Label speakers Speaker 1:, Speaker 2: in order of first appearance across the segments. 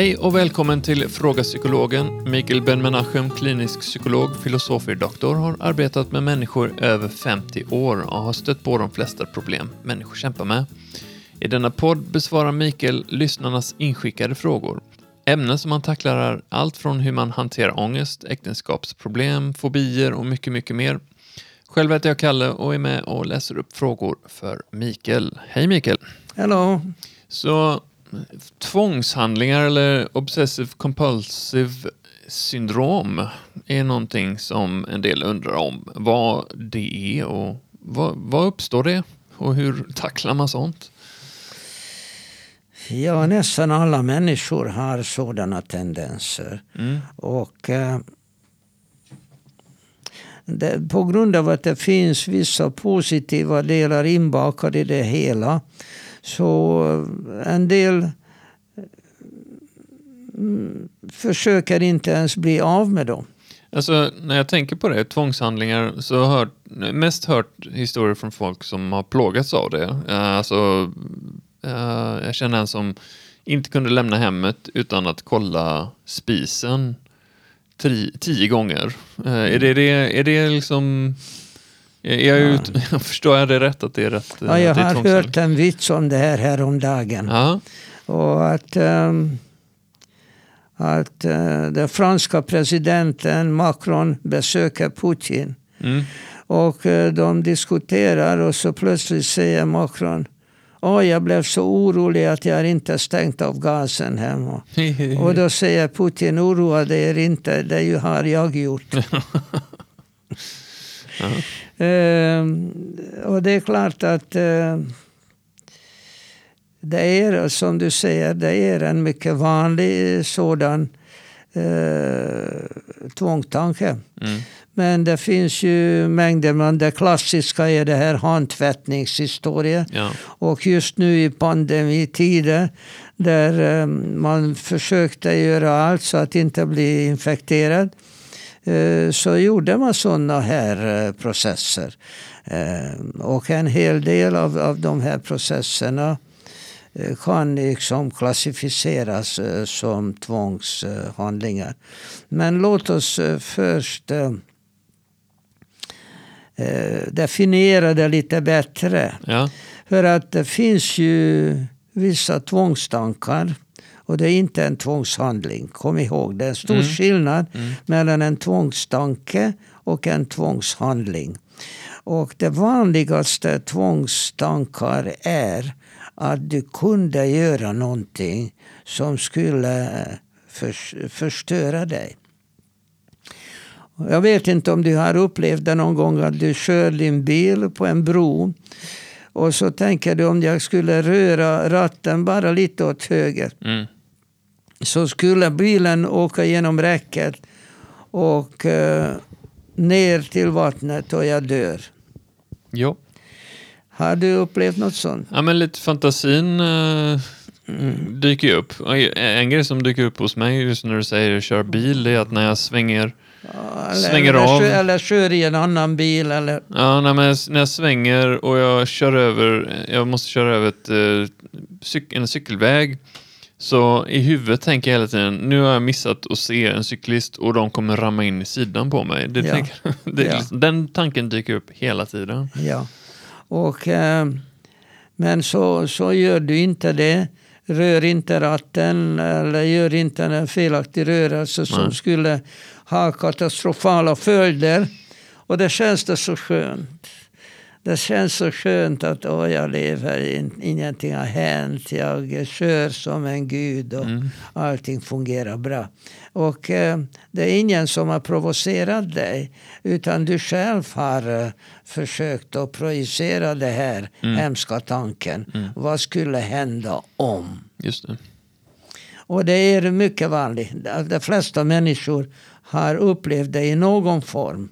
Speaker 1: Hej och välkommen till Fråga Psykologen. Mikael Ben-Menachem, klinisk psykolog, filosofie-doktor, har arbetat med människor över 50 år och har stött på de flesta problem människor kämpar med. I denna podd besvarar Mikael lyssnarnas inskickade frågor. Ämnen som han tacklar är allt från hur man hanterar ångest, äktenskapsproblem, fobier och mycket, mycket mer. Själv heter jag Kalle och är med och läser upp frågor för Mikael. Hej Mikael!
Speaker 2: Hello.
Speaker 1: Så tvångshandlingar eller obsessive compulsive syndrom är någonting som en del undrar om vad det är och vad, vad uppstår det och hur tacklar man sånt?
Speaker 2: Ja, nästan alla människor har sådana tendenser.
Speaker 1: Mm.
Speaker 2: Och eh, det, På grund av att det finns vissa positiva delar inbakade i det hela så en del mm, försöker inte ens bli av med dem.
Speaker 1: Alltså, när jag tänker på det, tvångshandlingar, så har jag mest hört historier från folk som har plågats av det. Eh, Alltså, eh, jag känner en som inte kunde lämna hemmet utan att kolla spisen tio gånger. Eh, Är det, det, är det liksom... Är jag, ut, förstår jag det rätt? Att det är rätt?
Speaker 2: Ja, jag har hört en vits om det här häromdagen.
Speaker 1: Ja,
Speaker 2: Och att, ehm, att eh, den franska presidenten Macron besöker Putin.
Speaker 1: mm.
Speaker 2: Och eh, de diskuterar och så plötsligt säger Macron Åh, jag blev så orolig att jag inte stängt av gasen hemma. Och då säger Putin, oroa dig er inte, det har jag gjort. Ehm, och det är klart att eh, det är som du säger, det är en mycket vanlig eh, sådan eh, tvångstanke.
Speaker 1: Mm.
Speaker 2: Men det finns ju mängder, men det klassiska är det här handtvättningshistorien.
Speaker 1: ja.
Speaker 2: Och just nu i pandemitider där eh, man försökte göra allt så att inte bli infekterad så gjorde man sådana här eh, processer. Eh, Och en hel del av, av de här processerna eh, kan liksom klassificeras eh, som tvångshandlingar. Men låt oss eh, först eh, eh, definiera det lite bättre.
Speaker 1: ja.
Speaker 2: För att det finns ju vissa tvångstankar och det är inte en tvångshandling. Kom ihåg, det är en stor
Speaker 1: Mm.
Speaker 2: skillnad
Speaker 1: Mm.
Speaker 2: mellan en tvångstanke och en tvångshandling. Och det vanligaste tvångstankar är att du kunde göra någonting som skulle eh, förs- förstöra dig. Jag vet inte om du har upplevt det någon gång att du kör din bil på en bro och så tänker du om jag skulle röra ratten bara lite åt höger
Speaker 1: Mm.
Speaker 2: Så skulle bilen åka genom räcket och eh, ner till vattnet och jag dör.
Speaker 1: Jo.
Speaker 2: Har du upplevt något sånt?
Speaker 1: Ja, men lite fantasin eh, dyker ju upp. En grej som dyker upp hos mig just när du säger kör bil, det är att när jag svänger,
Speaker 2: Ja,
Speaker 1: Svänger
Speaker 2: eller,
Speaker 1: av.
Speaker 2: Eller kör i en annan bil. Eller,
Speaker 1: ja, när, jag, när jag svänger och jag kör över, jag måste köra över ett, eh, en cykelväg, så i huvudet tänker jag hela tiden, nu har jag missat att se en cyklist och de kommer ramma in i sidan på mig. Det
Speaker 2: Ja.
Speaker 1: tänker, det,
Speaker 2: Ja.
Speaker 1: liksom, den tanken dyker upp hela tiden.
Speaker 2: ja. och, eh, men så, så gör du inte det. Rör inte ratten eller gör inte en felaktig rörelse som
Speaker 1: Nej.
Speaker 2: skulle ha katastrofala följder. Och det känns det så skönt. Det känns så skönt att åh, jag lever, in, ingenting har hänt, jag kör som en gud och
Speaker 1: Mm.
Speaker 2: allting fungerar bra. Och eh, det är ingen som har provocerat dig utan du själv har eh, försökt att projicera det här
Speaker 1: Mm.
Speaker 2: hemska tanken. Vad skulle hända om?
Speaker 1: Just det.
Speaker 2: Och det är mycket vanligt. De flesta människor har upplevt det i någon form.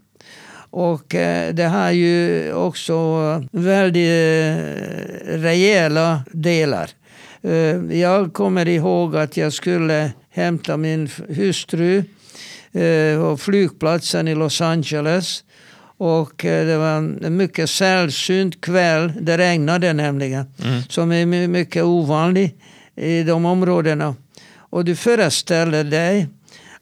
Speaker 2: Och eh, det har ju också väldigt eh, rejäla delar. Eh, jag kommer ihåg att jag skulle hämta min hustru på flygplatsen i Los Angeles. Och det var en mycket sällsynt kväll. Det regnade nämligen.
Speaker 1: Mm.
Speaker 2: Som är my- mycket ovanlig i de områdena. Och du föreställer dig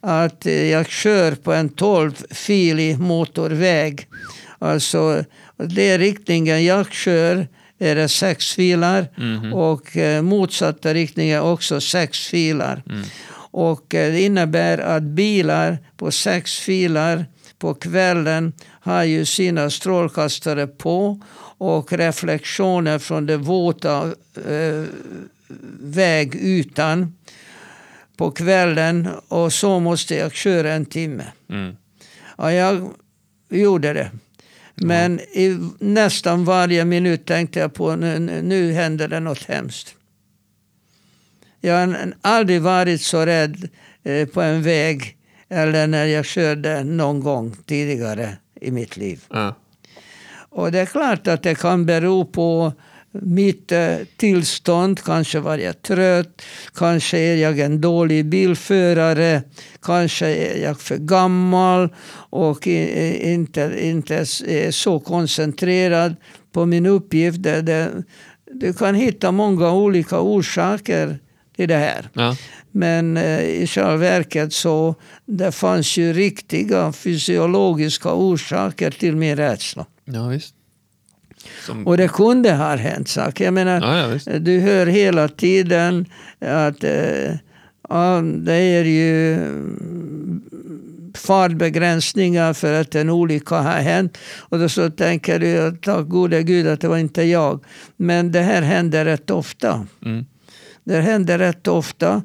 Speaker 2: att jag kör på en 12-filig motorväg. Alltså, det riktningen jag kör är det sex filer
Speaker 1: Mhm.
Speaker 2: och eh, motsatta riktningen också sex filer.
Speaker 1: Mm.
Speaker 2: Och eh, det innebär att bilar på sex filer på kvällen har ju sina strålkastare på och reflektioner från den våta eh, vägytan på kvällen och så måste jag köra en timme.
Speaker 1: Mm.
Speaker 2: Ja, jag gjorde det. Men i nästan varje minut tänkte jag på nu, nu- händer det något hemskt. Jag har aldrig varit så rädd eh, på en väg eller när jag körde någon gång tidigare i mitt liv.
Speaker 1: Ja.
Speaker 2: Och det är klart att det kan bero på mitt eh, tillstånd. Kanske var jag trött, kanske är jag en dålig bilförare, kanske är jag för gammal och inte, inte är så koncentrerad på min uppgift. Du kan hitta många olika orsaker till det här.
Speaker 1: Ja.
Speaker 2: Men eh, i själva verket så det fanns ju riktiga fysiologiska orsaker till min rädsla.
Speaker 1: ja, visst. Som,
Speaker 2: Och det kunde ha hänt saker. Jag menar,
Speaker 1: ja, ja,
Speaker 2: du hör hela tiden att eh, ja, det är ju fardbegränsningar för att en olycka har hänt. Och då så tänker du, tack gode gud att det var inte jag. Men det här händer rätt ofta.
Speaker 1: Mm.
Speaker 2: Det händer rätt ofta.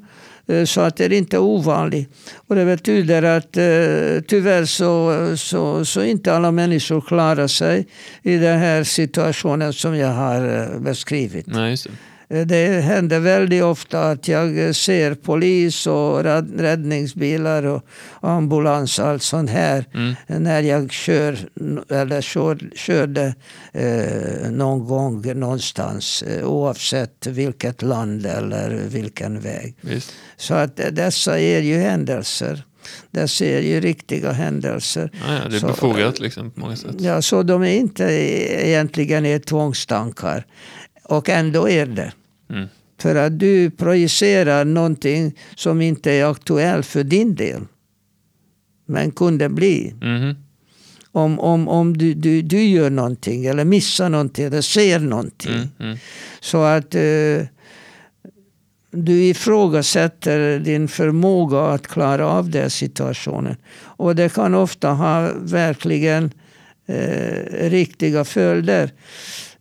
Speaker 2: Eh, så att det är inte ovanligt. Och det betyder att eh, tyvärr så, så, så inte alla människor klarar sig i den här situationen som jag har eh, beskrivit.
Speaker 1: Nej, just det.
Speaker 2: Eh, Det händer väldigt ofta att jag eh, ser polis och rädd- räddningsbilar och ambulans och allt sånt här
Speaker 1: Mm.
Speaker 2: när jag kör eller kör, körde eh, någon gång någonstans eh, oavsett vilket land eller vilken väg.
Speaker 1: Visst.
Speaker 2: Så att dessa är ju händelser. Dessa är ju riktiga händelser.
Speaker 1: Ja, ja, det är
Speaker 2: Så,
Speaker 1: befogat liksom, på många sätt.
Speaker 2: Ja, så de är inte egentligen är tvångstankar. Och ändå är det.
Speaker 1: Mm.
Speaker 2: För att du projicerar någonting som inte är aktuellt för din del. Men kunde bli.
Speaker 1: Mhm.
Speaker 2: Om, om, om du, du, du gör någonting eller missar någonting eller ser någonting.
Speaker 1: Mm. Mm.
Speaker 2: Så att eh, du ifrågasätter din förmåga att klara av den situationen. Och det kan ofta ha verkligen eh, riktiga följder.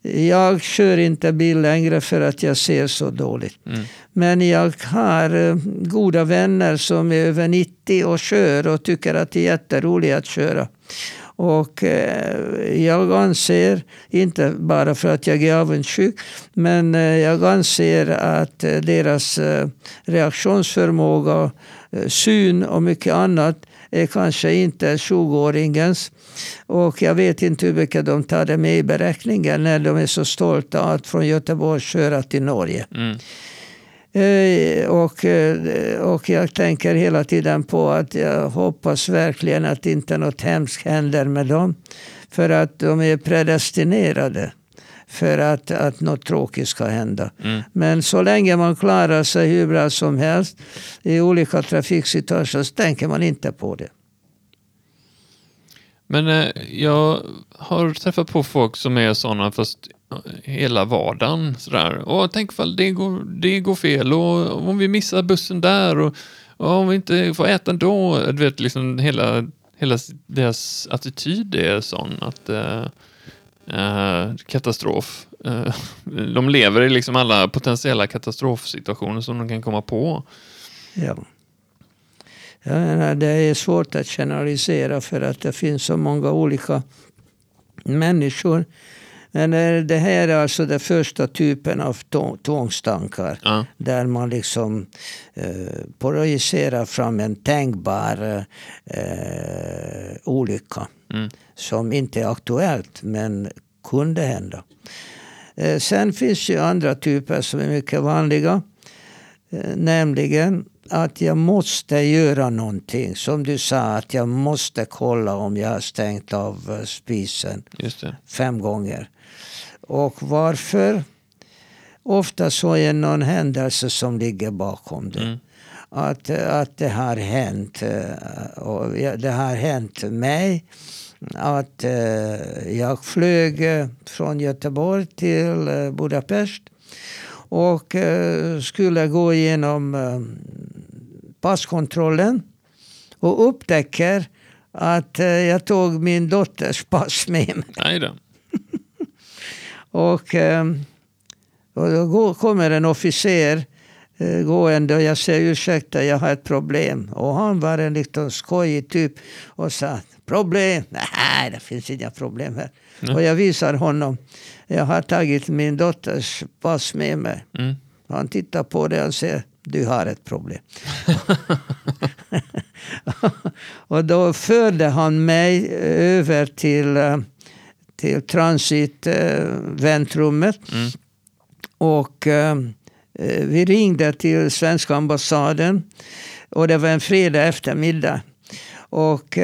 Speaker 2: Jag kör inte bil längre för att jag ser så dåligt.
Speaker 1: Mm.
Speaker 2: Men jag har eh, goda vänner som är över 90 och kör och tycker att det är jätteroligt att köra. Och eh, jag anser, inte bara för att jag är avundsjuk, men eh, jag anser att deras reaktionsförmåga, syn och mycket annat är kanske inte 20-åringens. Och jag vet inte hur mycket de tar det med i beräkningen när de är så stolta att från Göteborg köra till Norge.
Speaker 1: Mm.
Speaker 2: Eh, Och, eh, och jag tänker hela tiden på att jag hoppas verkligen att inte något hemskt händer med dem. För att de är predestinerade för att, att något tråkigt ska hända.
Speaker 1: Mm.
Speaker 2: Men så länge man klarar sig hur bra som helst i olika trafiksituationer så tänker man inte på det.
Speaker 1: Men eh, jag har träffat på folk som är sådana fast eh, hela vardagen sådär. Och tänk ifall det går, det går fel och om vi missar bussen där och, och om vi inte får äta då. Du vet, liksom hela, hela deras attityd är sån att eh, eh, katastrof. Eh, de lever i liksom alla potentiella katastrofsituationer som de kan komma på.
Speaker 2: Ja. Jag menar, det är svårt att generalisera för att det finns så många olika människor. Men det här är alltså den första typen av två- tvångstankar.
Speaker 1: Ja.
Speaker 2: Där man liksom eh, projicerar fram en tänkbar eh, olycka.
Speaker 1: Mm.
Speaker 2: Som inte är aktuellt men kunde hända. Eh, sen finns ju andra typer som är mycket vanliga. Eh, nämligen att jag måste göra någonting. Som du sa, att jag måste kolla om jag har stängt av eh, spisen fem gånger. Och varför? Ofta så är det någon händelse som ligger bakom det.
Speaker 1: Mm.
Speaker 2: att, att det har hänt. Och det har hänt mig att jag flög från Göteborg till Budapest och skulle gå igenom passkontrollen och upptäcker att jag tog min dotters pass med mig.
Speaker 1: Nej då.
Speaker 2: och, och då kommer en officer Eh, gående och jag säger ursäkta, jag har ett problem. Och han var en lite skojig typ och sa problem? Nej, det finns inga problem här. Mm. Och jag visar honom. Jag har tagit min dotters pass med mig. Mm. Han tittar på det och säger du har ett problem. och då förde han mig över till, eh, till transitväntrummet. Mm. Och Eh, vi ringde till svenska ambassaden och det var en fredag eftermiddag. Och,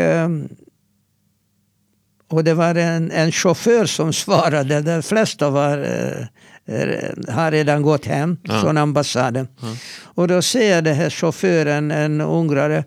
Speaker 2: och det var en, en chaufför som svarade. De flesta var, eh, har redan gått hem ja. från ambassaden. Ja. Och då säger den här chauffören, en ungrare,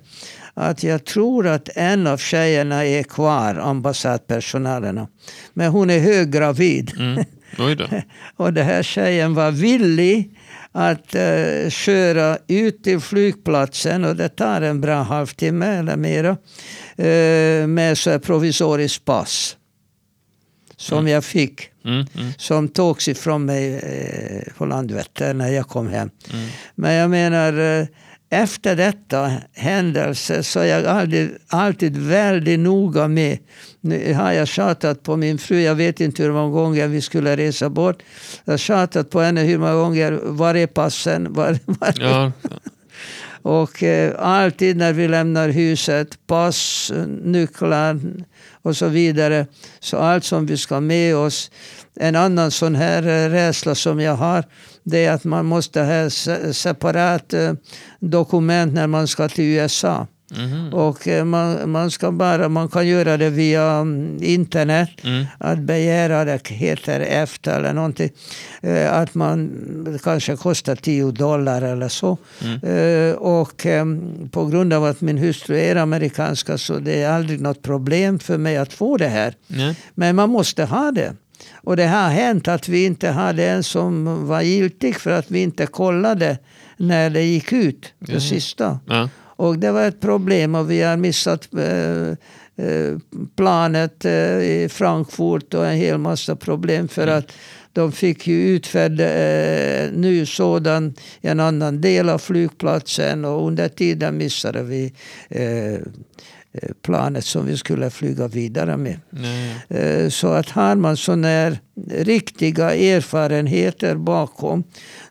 Speaker 2: att jag tror att en av tjejerna är kvar, ambassadpersonalerna. Men hon är höggravid. Mm. och den här tjejen var villig att uh, köra ut till flygplatsen och det tar en bra halvtimme eller mera uh, med så provisoriskt pass. Som mm. jag fick. Mm, mm. Som togs ifrån mig uh, på Landvetter när jag kom hem. Mm. Men jag menar efter detta händelse så är jag alltid, alltid väldigt noga med. Nu har jag tjatat på min fru, jag vet inte hur många gånger vi skulle resa bort. Jag har tjatat på henne hur många gånger, var är passen? Var, var ja. Och eh, alltid när vi lämnar huset, pass, nycklar och så vidare. Så allt som vi ska med oss. En annan sån här eh, rädsla som jag har det är att man måste ha separat eh, dokument när man ska till USA. Mm. Och eh, man, man, ska bara, man kan göra det via mm, internet. Mm. Att begära, det heter EFTA eller någonting. Eh, att man kanske kostar 10 dollar eller så. Mm. Och på grund av att min hustru är amerikanska så det är aldrig något problem för mig att få det här. Men man måste ha det. Och det har hänt att vi inte hade en som var giltig för att vi inte kollade när det gick ut, det sista. Ja. Och det var ett problem och vi har missat eh, eh, planet eh, i Frankfurt och en hel massa problem för mm. att de fick ju utfärda eh, ny sådan i en annan del av flygplatsen och under tiden missade vi eh, Eh, planet som vi skulle flyga vidare med. Nej. Eh, så att har man sådana här riktiga erfarenheter bakom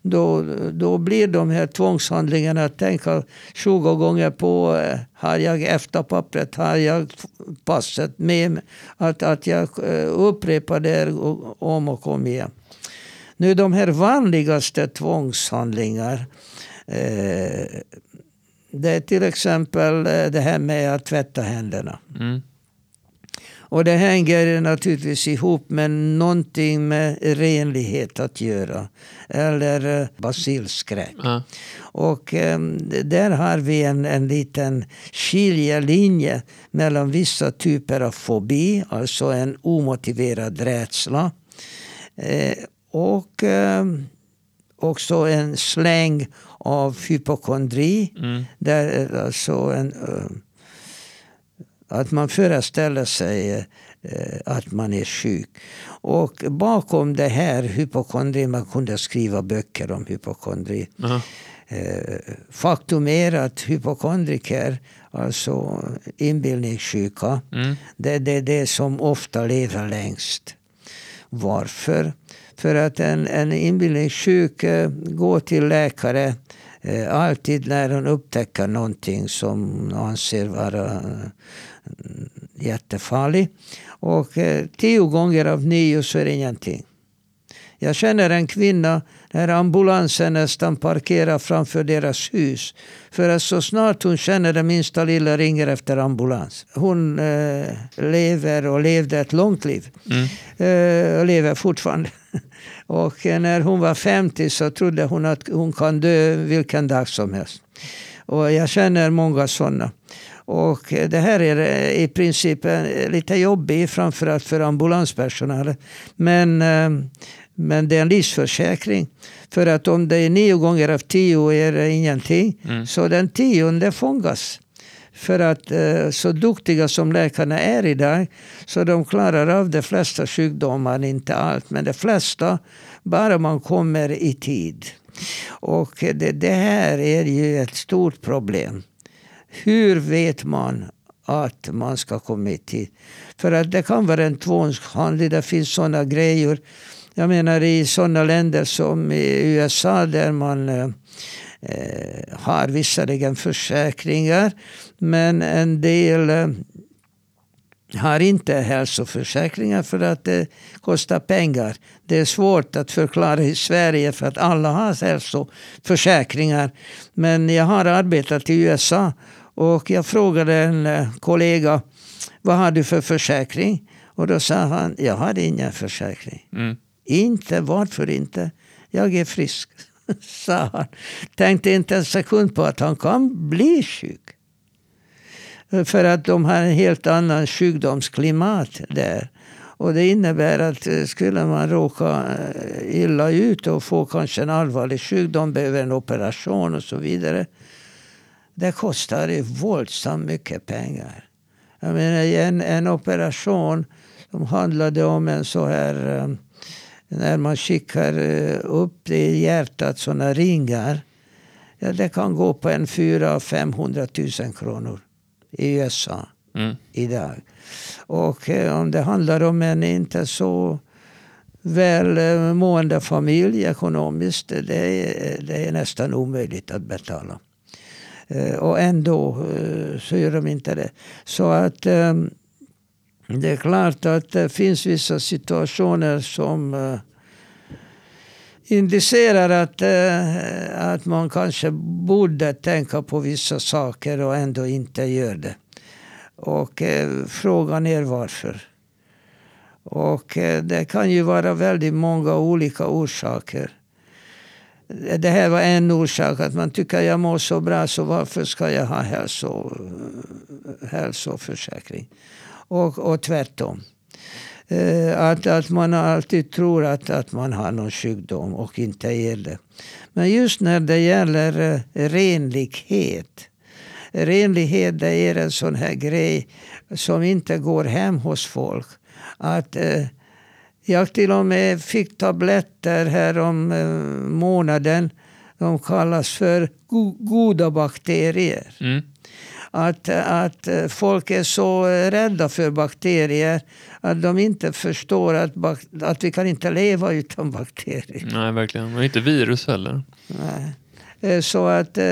Speaker 2: då, då blir de här tvångshandlingarna att tänka 20 gånger på eh, har jag efterpappret, har jag passet med mig? Att, att jag upprepar det om och om igen. Nu de här vanligaste tvångshandlingar eh, det är till exempel eh, det här med att tvätta händerna. Mm. Och det hänger naturligtvis ihop med någonting med renlighet att göra. Eller eh, basilskräck. Mm. Och um, där har vi en, en liten skiljelinje mellan vissa typer av fobi, alltså en omotiverad rädsla. Eh, och um, också en släng av hypokondri. Mm. Där, alltså en, uh, att man föreställer sig uh, att man är sjuk. Och bakom det här hypokondri, man kunde skriva böcker om hypokondri. Uh, faktum är att hypokondriker, alltså inbillningssjuka, mm. det är det, det som ofta lever längst. Varför? För att en, en inbillningssjuk går till läkare eh, Eh, alltid när hon upptäcker någonting som hon anser vara eh, jättefarligt. Och eh, tio gånger av nio så är det ingenting. Jag känner en kvinna när ambulansen nästan parkerar framför deras hus. För att så snart hon känner det minsta lilla ringer efter ambulans. Hon eh, lever och levde ett långt liv. Mm. Eh, och lever fortfarande. och när hon var 50 så trodde hon att hon kan dö vilken dag som helst. Och jag känner många sådana. Och det här är i princip lite jobbigt, framförallt för ambulanspersonalen. Men, men det är en livsförsäkring. För att om det är nio gånger av tio är det ingenting, mm. så den tionde fångas. För att så duktiga som läkarna är idag, så de klarar av de flesta sjukdomar, inte allt, men de flesta, bara man kommer i tid. Och det, det här är ju ett stort problem. Hur vet man att man ska komma i tid? För att det kan vara en tvångshandling. Det finns sådana grejer. Jag menar i sådana länder som i USA där man eh, har visserligen försäkringar men en del eh, har inte hälsoförsäkringar för att det kostar pengar. Det är svårt att förklara i Sverige för att alla har hälsoförsäkringar. Men jag har arbetat i USA och jag frågade en eh, kollega vad har du för försäkring? Och då sa han, jag har ingen försäkring. Mm. Inte, varför inte? Jag är frisk, sa han. Tänkte inte en sekund på att han kan bli sjuk. För att de har en helt annan sjukdomsklimat där. Och det innebär att eh, skulle man råka eh, illa ut och få kanske en allvarlig sjukdom, behöver en operation och så vidare. Det kostar våldsamt mycket pengar. Jag menar en, en operation som handlade om en så här eh, när man skickar upp i hjärtat såna ringar. Ja, det kan gå på en 400 000-500 000 kronor i USA mm. idag. Och eh, om det handlar om en inte så välmående familj ekonomiskt, det är, det är nästan omöjligt att betala. Eh, och ändå eh, så gör de inte det. Så att eh, det är klart att det finns vissa situationer som eh, indicerar att, eh, att man kanske borde tänka på vissa saker och ändå inte gör det. Och eh, frågan är varför. Och det kan ju vara väldigt många olika orsaker. Det här var en orsak, att man tycker jag mår så bra så varför ska jag ha hälso, hälsoförsäkring? Och, och tvärtom. Eh, att, att man alltid tror att, att man har någon sjukdom och inte är det. Men just när det gäller eh, renlighet. Renlighet det är en sån här grej som inte går hem hos folk. Att eh, jag till och med fick tabletter här om eh, månaden. De kallas för goda bakterier. Mm att, att folk är så rädda för bakterier att de inte förstår att, att vi kan inte leva utan bakterier.
Speaker 1: Nej, verkligen. Och inte virus heller.
Speaker 2: Nej. Eh, så att eh,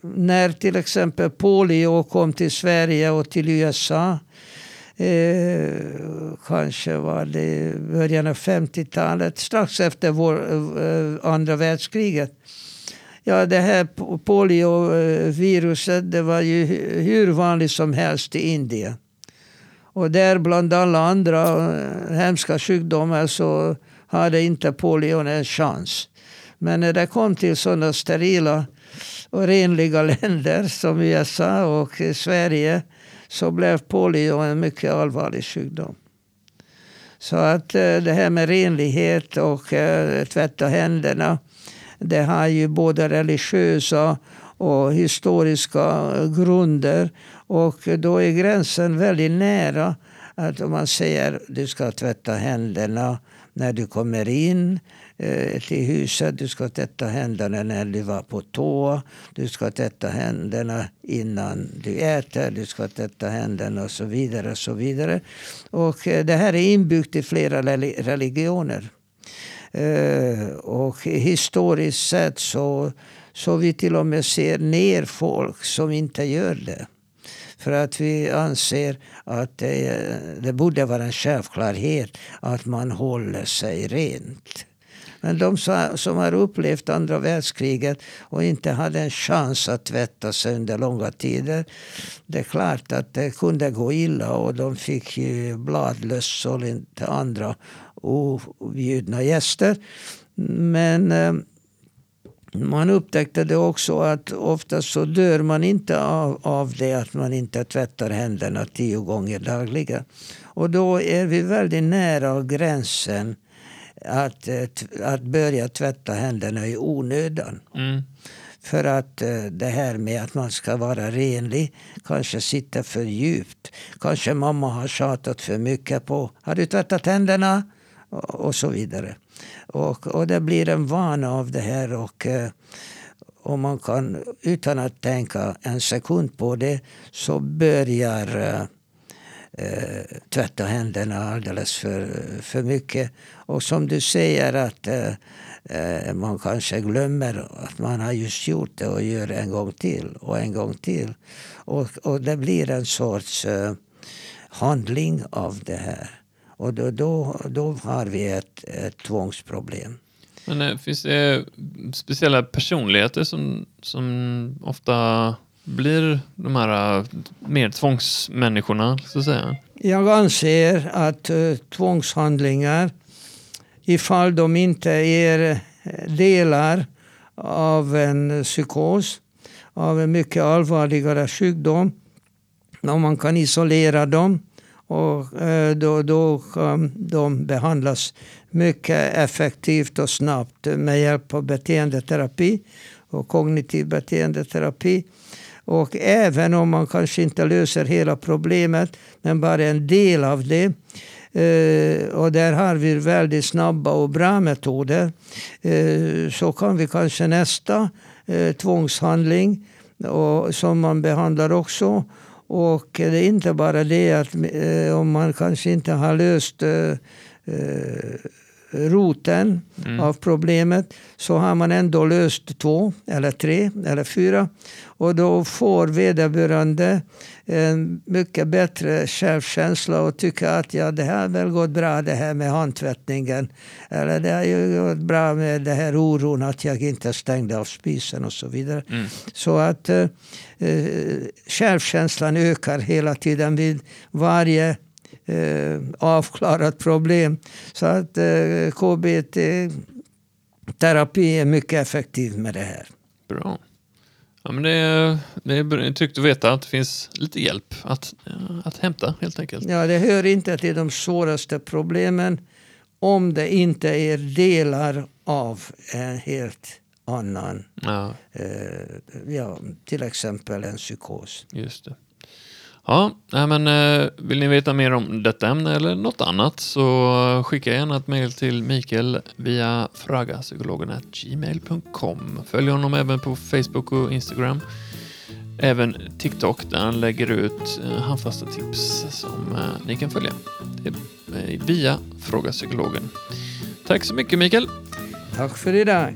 Speaker 2: när till exempel polio kom till Sverige och till USA Eh, kanske var det början av 50-talet, strax efter vår, eh, andra världskriget. Ja, det här polioviruset det var ju hur vanligt som helst i Indien. Och där bland alla andra eh, hemska sjukdomar så hade inte polion en chans. Men när det kom till sådana sterila och renliga länder som USA och Sverige så blev polio en mycket allvarlig sjukdom. Så att eh, det här med renlighet och eh, tvätta händerna det har ju både religiösa och historiska grunder. Och då är gränsen väldigt nära. Att om man säger att du ska tvätta händerna när du kommer in eh, till huset. Du ska tvätta händerna när du var på toa. Du ska tvätta händerna innan du äter. Du ska tvätta händerna och så vidare. Och så vidare. Och eh, det här är inbyggt i flera religioner. Eh, och historiskt sett så, så vi till och med ser ner folk som inte gör det. För att vi anser att det, det borde vara en självklarhet att man håller sig rent. Men de som har upplevt andra världskriget och inte hade en chans att tvätta sig under långa tider. Det är klart att det kunde gå illa och de fick ju bladlöss och inte andra objudna gäster. Men eh, man upptäckte det också att ofta så dör man inte av, av det att man inte tvättar händerna tio gånger dagligen. Och då är vi väldigt nära gränsen att, eh, att börja tvätta händerna i onödan.
Speaker 1: Mm.
Speaker 2: För att eh, det här med att man ska vara renlig kanske sitter för djupt. Kanske mamma har tjatat för mycket på har du tvättat händerna? Och så vidare. Och, och det blir en vana av det här. Och, eh, och man kan utan att tänka en sekund på det så börjar eh, eh, tvätta händerna alldeles för, för mycket. Och som du säger att eh, eh, man kanske glömmer att man har just gjort det och gör en gång till och en gång till. Och, och det blir en sorts eh, handling av det här. Och då, då, då har vi ett, ett tvångsproblem.
Speaker 1: Men eh, finns det speciella personligheter som, som ofta blir de här uh, mer tvångsmänniskorna, så att säga?
Speaker 2: Jag anser att uh, tvångshandlingar, ifall de inte är delar av en psykos, av en mycket allvarligare sjukdom, om man kan isolera dem och eh, då, då kan de behandlas mycket effektivt och snabbt med hjälp av beteendeterapi och kognitiv beteendeterapi. Och även om man kanske inte löser hela problemet, men bara en del av det. Eh, och där har vi väldigt snabba och bra metoder. Så kan vi kanske nästa tvångshandling och, som man behandlar också. Och det är inte bara det att eh, om man kanske inte har löst eh, eh, roten mm. av problemet så har man ändå löst två, eller tre eller fyra. Och då får vederbörande en mycket bättre självkänsla och tycker att ja, det har väl gått bra det här med handtvättningen. Eller det har ju gått bra med det här oron att jag inte stängde av spisen och så vidare. Mm. Så att eh, eh självkänslan ökar hela tiden vid varje eh, avklarat problem. Så att eh, KBT-terapi är mycket effektiv med det här.
Speaker 1: Bra. Ja, men det, är, det är tryggt att veta att det finns lite hjälp att, att hämta helt enkelt.
Speaker 2: Ja, det hör inte till de svåraste problemen om det inte är delar av en helt annan, ja. Eh, ja, till exempel en psykos.
Speaker 1: Just det. Ja, men eh, vill ni veta mer om detta ämne eller något annat så skicka gärna ett mejl till Mikael via fragapsykologen.gmail.com. Följ honom även på Facebook och Instagram. Även TikTok där han lägger ut eh, handfasta tips som eh, ni kan följa. Via Fråga Psykologen. Tack så mycket Mikael.
Speaker 2: Tack för idag.